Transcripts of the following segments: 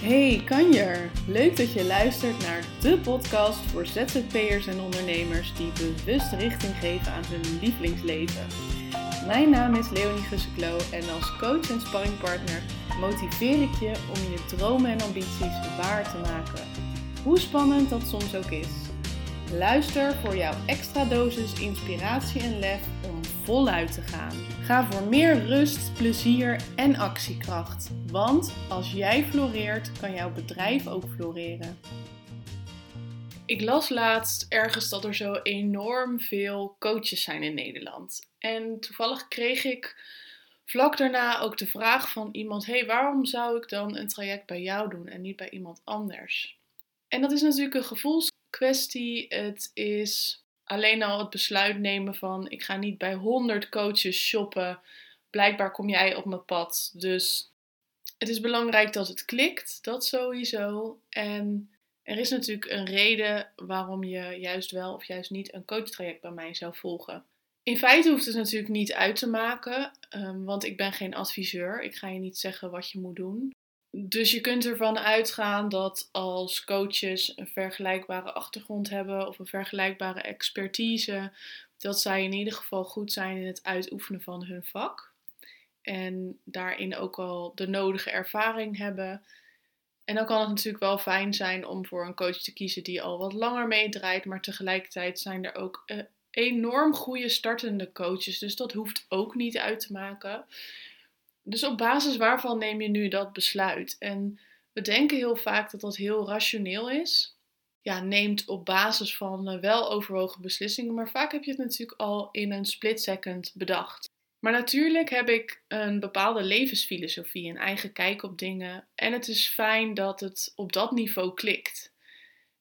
Hey kanjer, leuk dat je luistert naar de podcast voor ZZP'ers en ondernemers die bewust richting geven aan hun lievelingsleven. Mijn naam is Leonie Gusseklo en als coach en sparringpartner motiveer ik je om je dromen en ambities waar te maken. Hoe spannend dat soms ook is. Luister voor jouw extra dosis inspiratie en lef om voluit te gaan. Ga voor meer rust, plezier en actiekracht. Want als jij floreert, kan jouw bedrijf ook floreren. Ik las laatst ergens dat er zo enorm veel coaches zijn in Nederland. En toevallig kreeg ik vlak daarna ook de vraag van iemand: hey, waarom zou ik dan een traject bij jou doen en niet bij iemand anders? En dat is natuurlijk een gevoelskwestie. Het is alleen al het besluit nemen van: ik ga niet bij 100 coaches shoppen. Blijkbaar kom jij op mijn pad. Dus het is belangrijk dat het klikt, dat sowieso. En er is natuurlijk een reden waarom je juist wel of juist niet een coachtraject bij mij zou volgen. In feite hoeft het natuurlijk niet uit te maken, um, want ik ben geen adviseur. Ik ga je niet zeggen wat je moet doen. Dus je kunt ervan uitgaan dat als coaches een vergelijkbare achtergrond hebben of een vergelijkbare expertise, dat zij in ieder geval goed zijn in het uitoefenen van hun vak. En daarin ook al de nodige ervaring hebben. En dan kan het natuurlijk wel fijn zijn om voor een coach te kiezen die al wat langer meedraait, maar tegelijkertijd zijn er ook uh, enorm goede startende coaches. Dus dat hoeft ook niet uit te maken. Dus op basis waarvan neem je nu dat besluit? En we denken heel vaak dat dat heel rationeel is. Ja, neemt op basis van uh, wel overwogen beslissingen, maar vaak heb je het natuurlijk al in een split second bedacht. Maar natuurlijk heb ik een bepaalde levensfilosofie, een eigen kijk op dingen. En het is fijn dat het op dat niveau klikt.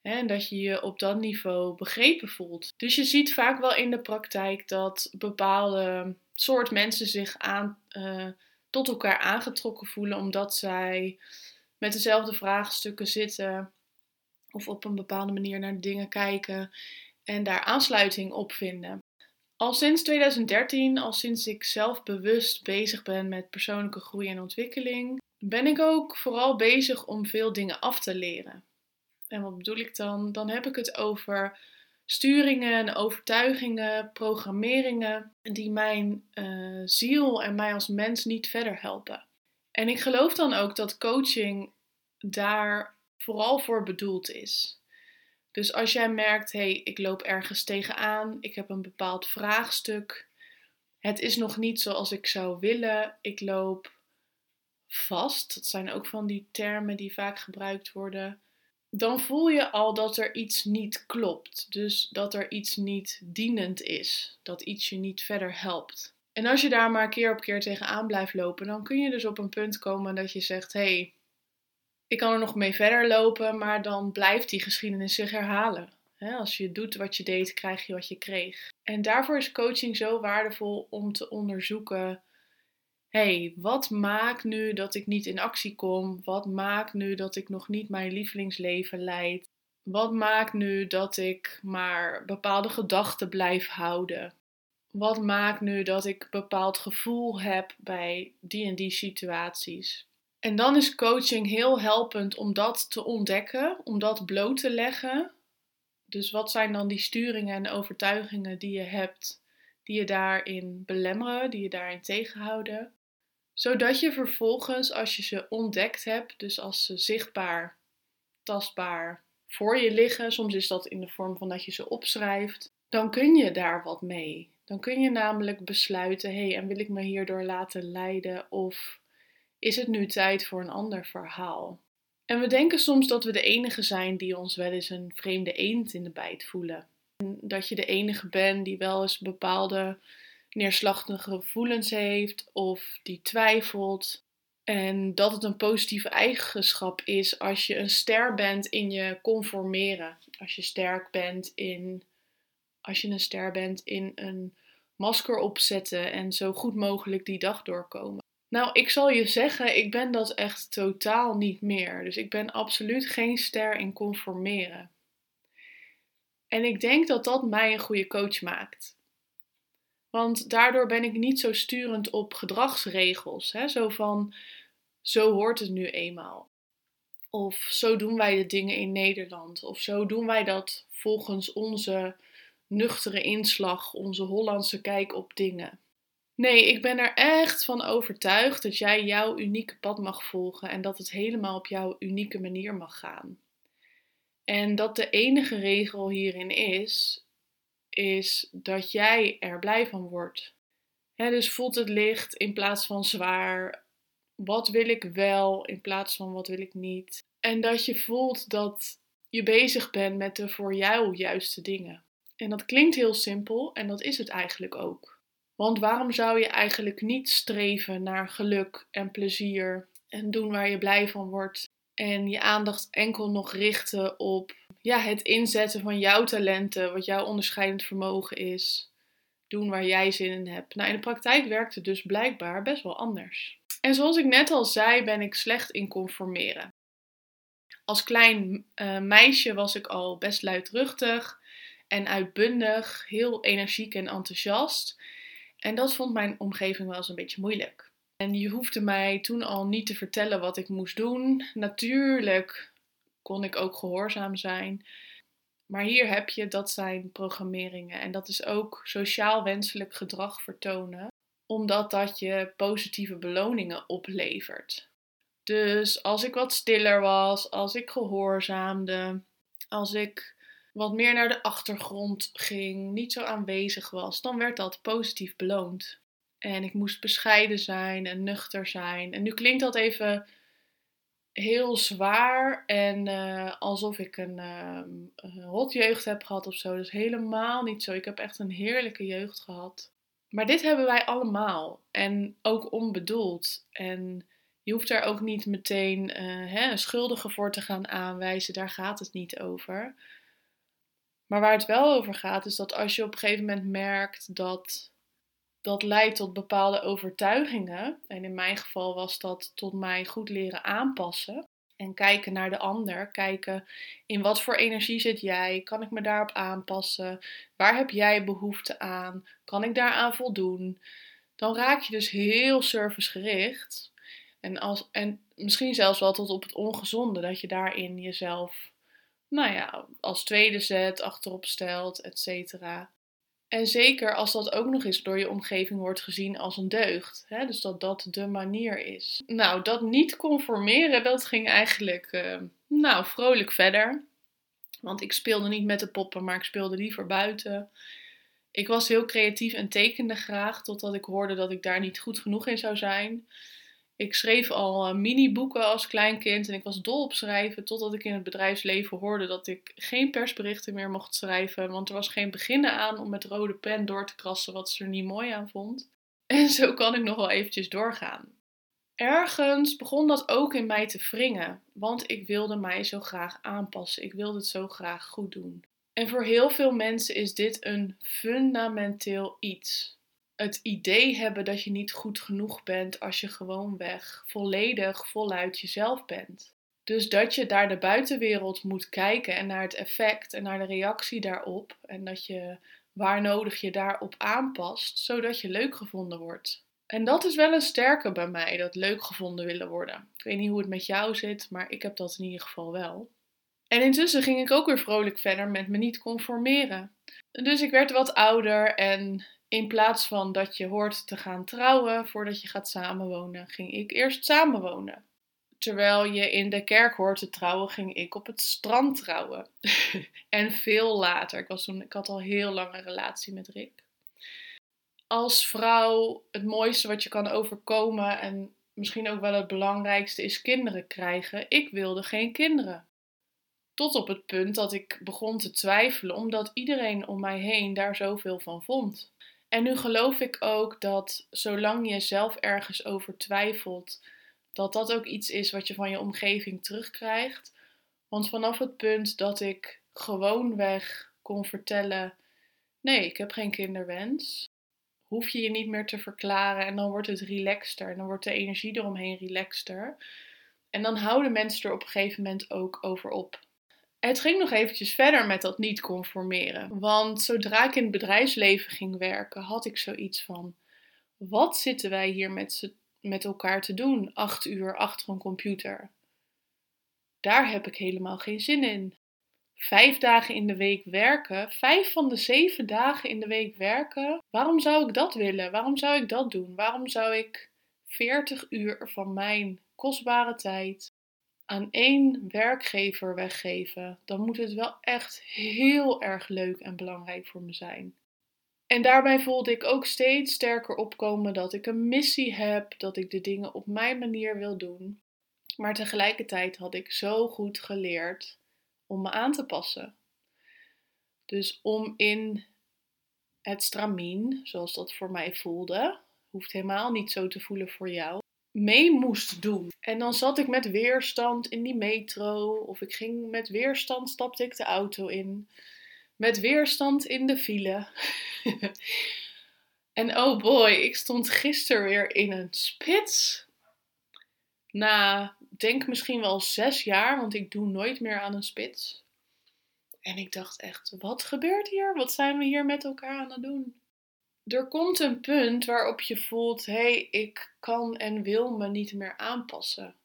En dat je je op dat niveau begrepen voelt. Dus je ziet vaak wel in de praktijk dat bepaalde soort mensen zich aan, uh, tot elkaar aangetrokken voelen omdat zij met dezelfde vraagstukken zitten of op een bepaalde manier naar dingen kijken en daar aansluiting op vinden. Al sinds 2013, al sinds ik zelf bewust bezig ben met persoonlijke groei en ontwikkeling, ben ik ook vooral bezig om veel dingen af te leren. En wat bedoel ik dan? Dan heb ik het over sturingen, overtuigingen, programmeringen die mijn uh, ziel en mij als mens niet verder helpen. En ik geloof dan ook dat coaching daar vooral voor bedoeld is. Dus als jij merkt, hé, hey, ik loop ergens tegenaan, ik heb een bepaald vraagstuk, het is nog niet zoals ik zou willen, ik loop vast, dat zijn ook van die termen die vaak gebruikt worden, dan voel je al dat er iets niet klopt. Dus dat er iets niet dienend is, dat iets je niet verder helpt. En als je daar maar keer op keer tegenaan blijft lopen, dan kun je dus op een punt komen dat je zegt: hé, hey, ik kan er nog mee verder lopen, maar dan blijft die geschiedenis zich herhalen. als je doet wat je deed, krijg je wat je kreeg. En daarvoor is coaching zo waardevol om te onderzoeken: hey, wat maakt nu dat ik niet in actie kom? Wat maakt nu dat ik nog niet mijn lievelingsleven leid? Wat maakt nu dat ik maar bepaalde gedachten blijf houden? Wat maakt nu dat ik bepaald gevoel heb bij die en die situaties? En dan is coaching heel helpend om dat te ontdekken, om dat bloot te leggen. Dus wat zijn dan die sturingen en overtuigingen die je hebt, die je daarin belemmeren, die je daarin tegenhouden? Zodat je vervolgens, als je ze ontdekt hebt, dus als ze zichtbaar, tastbaar voor je liggen, soms is dat in de vorm van dat je ze opschrijft, dan kun je daar wat mee. Dan kun je namelijk besluiten: hé, hey, en wil ik me hierdoor laten leiden of is het nu tijd voor een ander verhaal? En we denken soms dat we de enige zijn die ons wel eens een vreemde eend in de bijt voelen. En dat je de enige bent die wel eens bepaalde neerslachtige gevoelens heeft of die twijfelt. En dat het een positieve eigenschap is als je een ster bent in je conformeren. Als je sterk bent in. Als je een ster bent in een masker opzetten en zo goed mogelijk die dag doorkomen. Nou, ik zal je zeggen, ik ben dat echt totaal niet meer. Dus ik ben absoluut geen ster in conformeren. En ik denk dat dat mij een goede coach maakt. Want daardoor ben ik niet zo sturend op gedragsregels. Hè? Zo van, zo hoort het nu eenmaal. Of zo doen wij de dingen in Nederland. Of zo doen wij dat volgens onze nuchtere inslag, onze Hollandse kijk op dingen. Nee, ik ben er echt van overtuigd dat jij jouw unieke pad mag volgen en dat het helemaal op jouw unieke manier mag gaan. En dat de enige regel hierin is, is dat jij er blij van wordt. dus voelt het licht in plaats van zwaar. Wat wil ik wel in plaats van wat wil ik niet. En dat je voelt dat je bezig bent met de voor jou juiste dingen. En dat klinkt heel simpel en dat is het eigenlijk ook. Want waarom zou je eigenlijk niet streven naar geluk en plezier en doen waar je blij van wordt en je aandacht enkel nog richten op ja, het inzetten van jouw talenten, wat jouw onderscheidend vermogen is. Doen waar jij zin in hebt. Nou, in de praktijk werkt het dus blijkbaar best wel anders. En zoals ik net al zei, ben ik slecht in conformeren. Als klein uh, meisje was ik al best luidruchtig en uitbundig, heel energiek en enthousiast. En dat vond mijn omgeving wel eens een beetje moeilijk. En je hoefde mij toen al niet te vertellen wat ik moest doen. Natuurlijk kon ik ook gehoorzaam zijn. Maar hier heb je, dat zijn programmeringen. En dat is ook sociaal wenselijk gedrag vertonen, omdat dat je positieve beloningen oplevert. Dus als ik wat stiller was, als ik gehoorzaamde, als ik wat meer naar de achtergrond ging, niet zo aanwezig was, dan werd dat positief beloond. En ik moest bescheiden zijn en nuchter zijn. En nu klinkt dat even heel zwaar en uh, alsof ik een uh, hot jeugd heb gehad of zo. Is helemaal niet zo. Ik heb echt een heerlijke jeugd gehad. Maar dit hebben wij allemaal. En ook onbedoeld. En je hoeft daar ook niet meteen uh, hè, een schuldige voor te gaan aanwijzen. Daar gaat het niet over. Maar waar het wel over gaat, is dat als je op een gegeven moment merkt dat dat leidt tot bepaalde overtuigingen. En in mijn geval was dat tot mij goed leren aanpassen. En kijken naar de ander. Kijken in wat voor energie zit jij? Kan ik me daarop aanpassen? Waar heb jij behoefte aan? Kan ik daaraan voldoen? Dan raak je dus heel servicegericht. En, als, en misschien zelfs wel tot op het ongezonde. Dat je daarin jezelf, nou ja, als tweede zet, achterop stelt, et cetera. En zeker als dat ook nog eens door je omgeving wordt gezien als een deugd. Hè? Dus dat dat de manier is. Nou, dat niet conformeren, dat ging eigenlijk uh, nou, vrolijk verder. Want ik speelde niet met de poppen, maar ik speelde liever buiten. Ik was heel creatief en tekende graag, totdat ik hoorde dat ik daar niet goed genoeg in zou zijn. Ik schreef al uh, mini-boeken als kleinkind en ik was dol op schrijven. Totdat ik in het bedrijfsleven hoorde dat ik geen persberichten meer mocht schrijven. Want er was geen beginnen aan om met rode pen door te krassen wat ze er niet mooi aan vond. En zo kan ik nog wel eventjes doorgaan. Ergens begon dat ook in mij te wringen, want ik wilde mij zo graag aanpassen. Ik wilde het zo graag goed doen. En voor heel veel mensen is dit een fundamenteel iets het idee hebben dat je niet goed genoeg bent als je gewoonweg volledig voluit jezelf bent. Dus dat je naar de buitenwereld moet kijken en naar het effect en naar de reactie daarop. En dat je waar nodig je daarop aanpast, zodat je leuk gevonden wordt. En dat is wel een sterke bij mij, dat leuk gevonden willen worden. Ik weet niet hoe het met jou zit, maar ik heb dat in ieder geval wel. En intussen ging ik ook weer vrolijk verder met me niet conformeren. Dus ik werd wat ouder en in plaats van dat je hoort te gaan trouwen voordat je gaat samenwonen, ging ik eerst samenwonen. Terwijl je in de kerk hoort te trouwen, ging ik op het strand trouwen. en veel later. Ik, was toen, ik had al heel lang een relatie met Rick. Als vrouw, het mooiste wat je kan overkomen en misschien ook wel het belangrijkste is kinderen krijgen. Ik wilde geen kinderen. Tot op het punt dat ik begon te twijfelen, omdat iedereen om mij heen daar zoveel van vond. En nu geloof ik ook dat zolang je zelf ergens over twijfelt, dat dat ook iets is wat je van je omgeving terugkrijgt. Want vanaf het punt dat ik gewoonweg kon vertellen: nee, ik heb geen kinderwens, hoef je je niet meer te verklaren en dan wordt het relaxter en dan wordt de energie eromheen relaxter. En dan houden mensen er op een gegeven moment ook over op. Het ging nog eventjes verder met dat niet conformeren. Want zodra ik in het bedrijfsleven ging werken, had ik zoiets van: wat zitten wij hier met, met elkaar te doen? Acht uur achter een computer. daar heb ik helemaal geen zin in. Vijf dagen in de week werken, vijf van de zeven dagen in de week werken, waarom zou ik dat willen? Waarom zou ik dat doen? Waarom zou ik 40 uur van mijn kostbare tijd aan één werkgever weggeven? Dan moet het wel echt heel erg leuk en belangrijk voor me zijn. En daarbij voelde ik ook steeds sterker opkomen dat ik een missie heb, dat ik de dingen op mijn manier wil doen. Maar tegelijkertijd had ik zo goed geleerd om me aan te passen. Dus om in het stramien, zoals dat voor mij voelde, hoeft helemaal niet zo te voelen voor jou, mee moest doen. En dan zat ik met weerstand in die metro, of ik ging met weerstand, stapte ik de auto in met weerstand in de file. en oh boy, ik stond gisteren weer in een spits. Na, denk misschien wel zes jaar, want ik doe nooit meer aan een spits. En ik dacht echt, wat gebeurt hier? Wat zijn we hier met elkaar aan het doen? Er komt een punt waarop je voelt, hé, hey, ik kan en wil me niet meer aanpassen.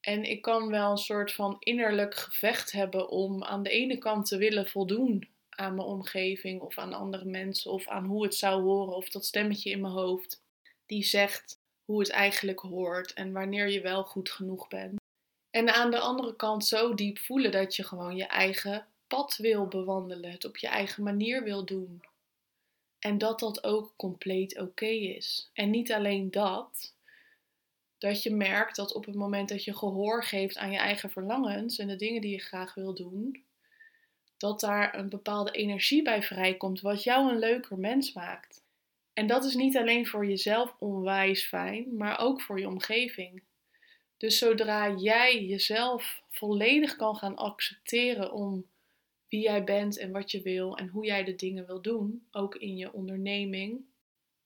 En ik kan wel een soort van innerlijk gevecht hebben om aan de ene kant te willen voldoen aan mijn omgeving of aan andere mensen of aan hoe het zou horen of dat stemmetje in mijn hoofd die zegt hoe het eigenlijk hoort en wanneer je wel goed genoeg bent. En aan de andere kant zo diep voelen dat je gewoon je eigen pad wil bewandelen, het op je eigen manier wil doen. En dat dat ook compleet oké is. En niet alleen dat, dat je merkt dat op het moment dat je gehoor geeft aan je eigen verlangens en de dingen die je graag wil doen, dat daar een bepaalde energie bij vrijkomt wat jou een leuker mens maakt. En dat is niet alleen voor jezelf onwijs fijn, maar ook voor je omgeving. Dus zodra jij jezelf volledig kan gaan accepteren om wie jij bent en wat je wil en hoe jij de dingen wil doen, ook in je onderneming,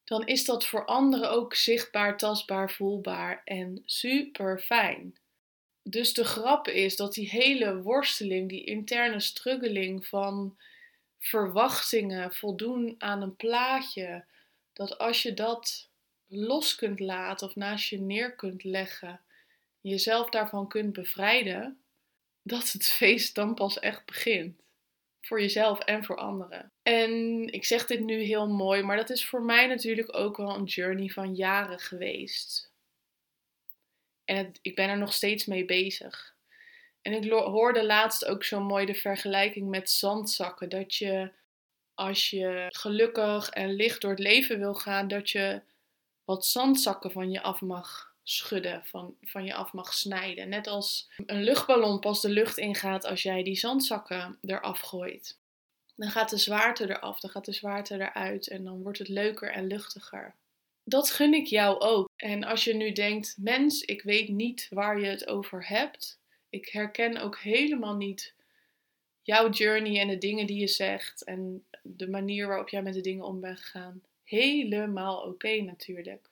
dan is dat voor anderen ook zichtbaar, tastbaar, voelbaar en super fijn. Dus de grap is dat die hele worsteling, die interne struggeling van verwachtingen, voldoen aan een plaatje, dat als je dat los kunt laten of naast je neer kunt leggen, jezelf daarvan kunt bevrijden, dat het feest dan pas echt begint. Voor jezelf en voor anderen. En ik zeg dit nu heel mooi, maar dat is voor mij natuurlijk ook wel een journey van jaren geweest. En ik ben er nog steeds mee bezig. En ik hoorde laatst ook zo mooi de vergelijking met zandzakken. Dat je als je gelukkig en licht door het leven wil gaan, dat je wat zandzakken van je af mag schudden, van, van je af mag snijden. Net als een luchtballon pas de lucht ingaat als jij die zandzakken eraf gooit. Dan gaat de zwaarte eraf, dan gaat de zwaarte eruit en dan wordt het leuker en luchtiger. Dat gun ik jou ook. En als je nu denkt, mens, ik weet niet waar je het over hebt. Ik herken ook helemaal niet jouw journey en de dingen die je zegt en de manier waarop jij met de dingen om bent gegaan. Helemaal oké natuurlijk.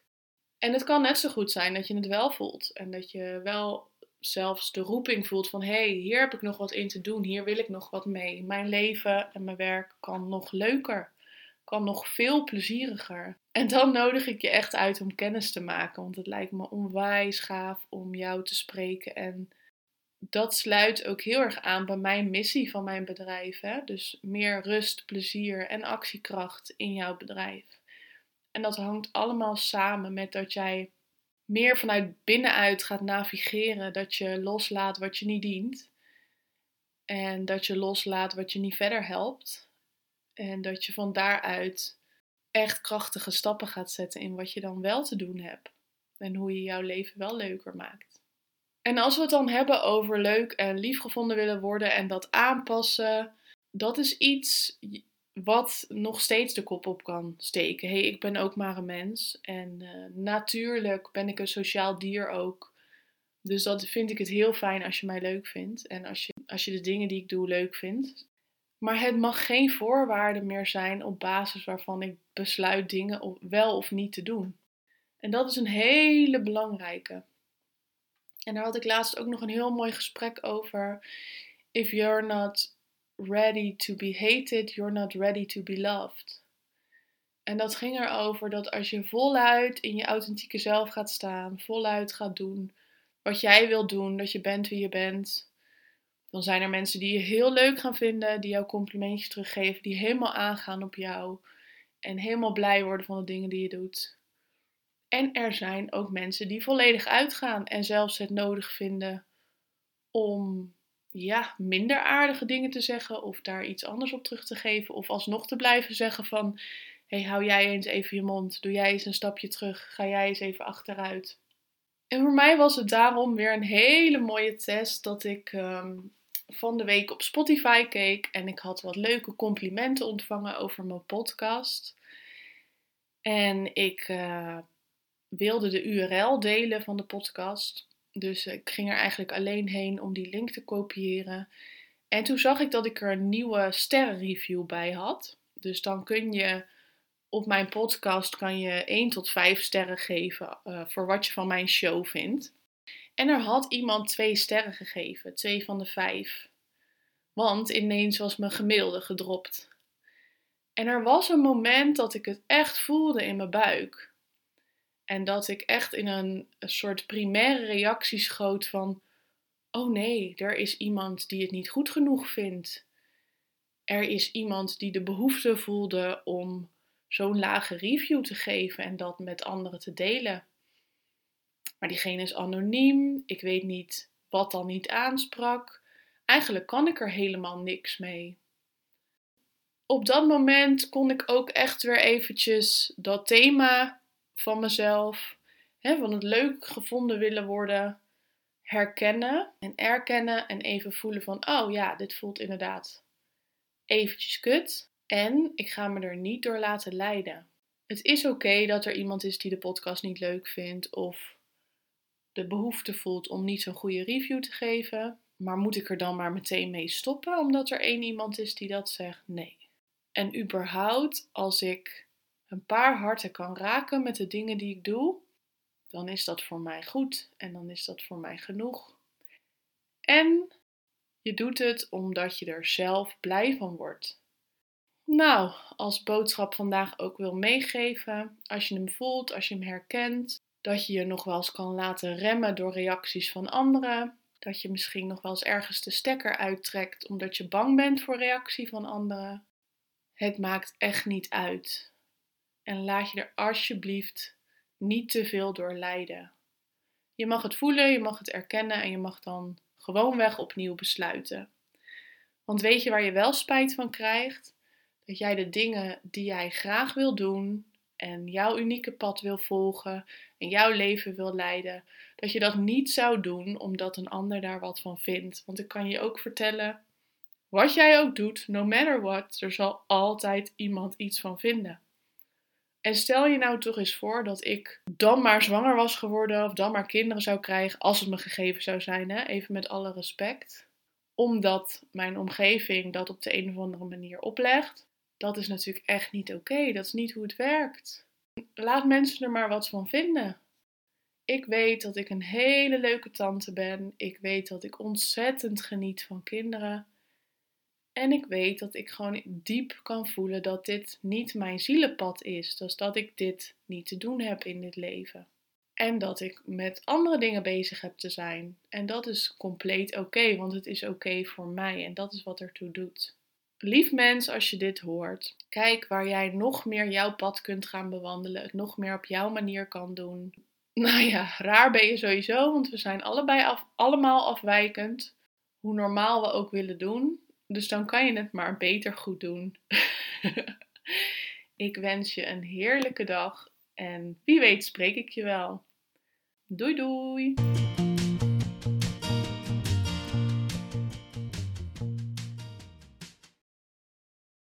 En het kan net zo goed zijn dat je het wel voelt en dat je wel zelfs de roeping voelt van hé, hey, hier heb ik nog wat in te doen, hier wil ik nog wat mee. Mijn leven en mijn werk kan nog leuker, kan nog veel plezieriger. En dan nodig ik je echt uit om kennis te maken, want het lijkt me onwijs gaaf om jou te spreken. En dat sluit ook heel erg aan bij mijn missie van mijn bedrijf. Hè? Dus meer rust, plezier en actiekracht in jouw bedrijf. En dat hangt allemaal samen met dat jij meer vanuit binnenuit gaat navigeren. Dat je loslaat wat je niet dient. En dat je loslaat wat je niet verder helpt. En dat je van daaruit echt krachtige stappen gaat zetten in wat je dan wel te doen hebt. En hoe je jouw leven wel leuker maakt. En als we het dan hebben over leuk en lief gevonden willen worden en dat aanpassen, dat is iets wat nog steeds de kop op kan steken. hey, ik ben ook maar een mens. En uh, natuurlijk ben ik een sociaal dier ook. Dus dat vind ik het heel fijn als je mij leuk vindt. En als je, als je de dingen die ik doe leuk vindt. Maar het mag geen voorwaarde meer zijn op basis waarvan ik besluit dingen wel of niet te doen. En dat is een hele belangrijke. En daar had ik laatst ook nog een heel mooi gesprek over. If you're not ready to be hated, you're not ready to be loved. En dat ging erover dat als je voluit in je authentieke zelf gaat staan, voluit gaat doen wat jij wilt doen, dat je bent wie je bent. Dan zijn er mensen die je heel leuk gaan vinden, die jou complimentjes teruggeven, die helemaal aangaan op jou en helemaal blij worden van de dingen die je doet. En er zijn ook mensen die volledig uitgaan en zelfs het nodig vinden om ja, minder aardige dingen te zeggen of daar iets anders op terug te geven of alsnog te blijven zeggen van hey, hou jij eens even je mond, doe jij eens een stapje terug, ga jij eens even achteruit. En voor mij was het daarom weer een hele mooie test dat ik ehm, van de week op Spotify keek en ik had wat leuke complimenten ontvangen over mijn podcast. En ik uh, wilde de URL delen van de podcast. Dus ik ging er eigenlijk alleen heen om die link te kopiëren. En toen zag ik dat ik er een nieuwe sterrenreview bij had. Dus dan kun je op mijn podcast kan je 1 tot 5 sterren geven uh, voor wat je van mijn show vindt. En er had iemand twee sterren gegeven, twee van de vijf. Want ineens was mijn gemiddelde gedropt. En er was een moment dat ik het echt voelde in mijn buik. En dat ik echt in een, soort primaire reactie schoot van: oh nee, er is iemand die het niet goed genoeg vindt. Er is iemand die de behoefte voelde om zo'n lage review te geven en dat met anderen te delen. Maar diegene is anoniem, ik weet niet wat dan niet aansprak. Eigenlijk kan ik er helemaal niks mee. Op dat moment kon ik ook echt weer eventjes dat thema van mezelf, hè, van het leuk gevonden willen worden, herkennen en erkennen en even voelen van, oh ja, dit voelt inderdaad eventjes kut. En ik ga me er niet door laten leiden. Het is oké dat er iemand is die de podcast niet leuk vindt of de behoefte voelt om niet zo'n goede review te geven. Maar moet ik er dan maar meteen mee stoppen omdat er één iemand is die dat zegt? Nee. En überhaupt, als ik een paar harten kan raken met de dingen die ik doe, dan is dat voor mij goed en dan is dat voor mij genoeg. En je doet het omdat je er zelf blij van wordt. Nou, als boodschap vandaag ook wil meegeven, als je hem voelt, als je hem herkent, dat je je nog wel eens kan laten remmen door reacties van anderen, dat je misschien nog wel eens ergens de stekker uittrekt omdat je bang bent voor reactie van anderen. Het maakt echt niet uit. En laat je er alsjeblieft niet te veel door lijden. Je mag het voelen, je mag het erkennen en je mag dan gewoonweg opnieuw besluiten. Want weet je waar je wel spijt van krijgt? Dat jij de dingen die jij graag wil doen en jouw unieke pad wil volgen en jouw leven wil leiden, dat je dat niet zou doen omdat een ander daar wat van vindt. Want ik kan je ook vertellen, wat jij ook doet, no matter what, er zal altijd iemand iets van vinden. En stel je nou toch eens voor dat ik dan maar zwanger was geworden of dan maar kinderen zou krijgen als het me gegeven zou zijn, hè? even met alle respect. Omdat mijn omgeving dat op de een of andere manier oplegt. Dat is natuurlijk echt niet oké. Dat is niet hoe het werkt. Laat mensen er maar wat van vinden. Ik weet dat ik een hele leuke tante ben. Ik weet dat ik ontzettend geniet van kinderen. En ik weet dat ik gewoon diep kan voelen dat dit niet mijn zielenpad is. Dus dat ik dit niet te doen heb in dit leven. En dat ik met andere dingen bezig heb te zijn. En dat is compleet oké, want het is oké voor mij en dat is wat ertoe doet. Lief mens, als je dit hoort, kijk waar jij nog meer jouw pad kunt gaan bewandelen, het nog meer op jouw manier kan doen. Nou ja, raar ben je sowieso, want we zijn allebei allemaal afwijkend, hoe normaal we ook willen doen. Dus dan kan je het maar beter goed doen. ik wens je een heerlijke dag en wie weet spreek ik je wel. Doei doei!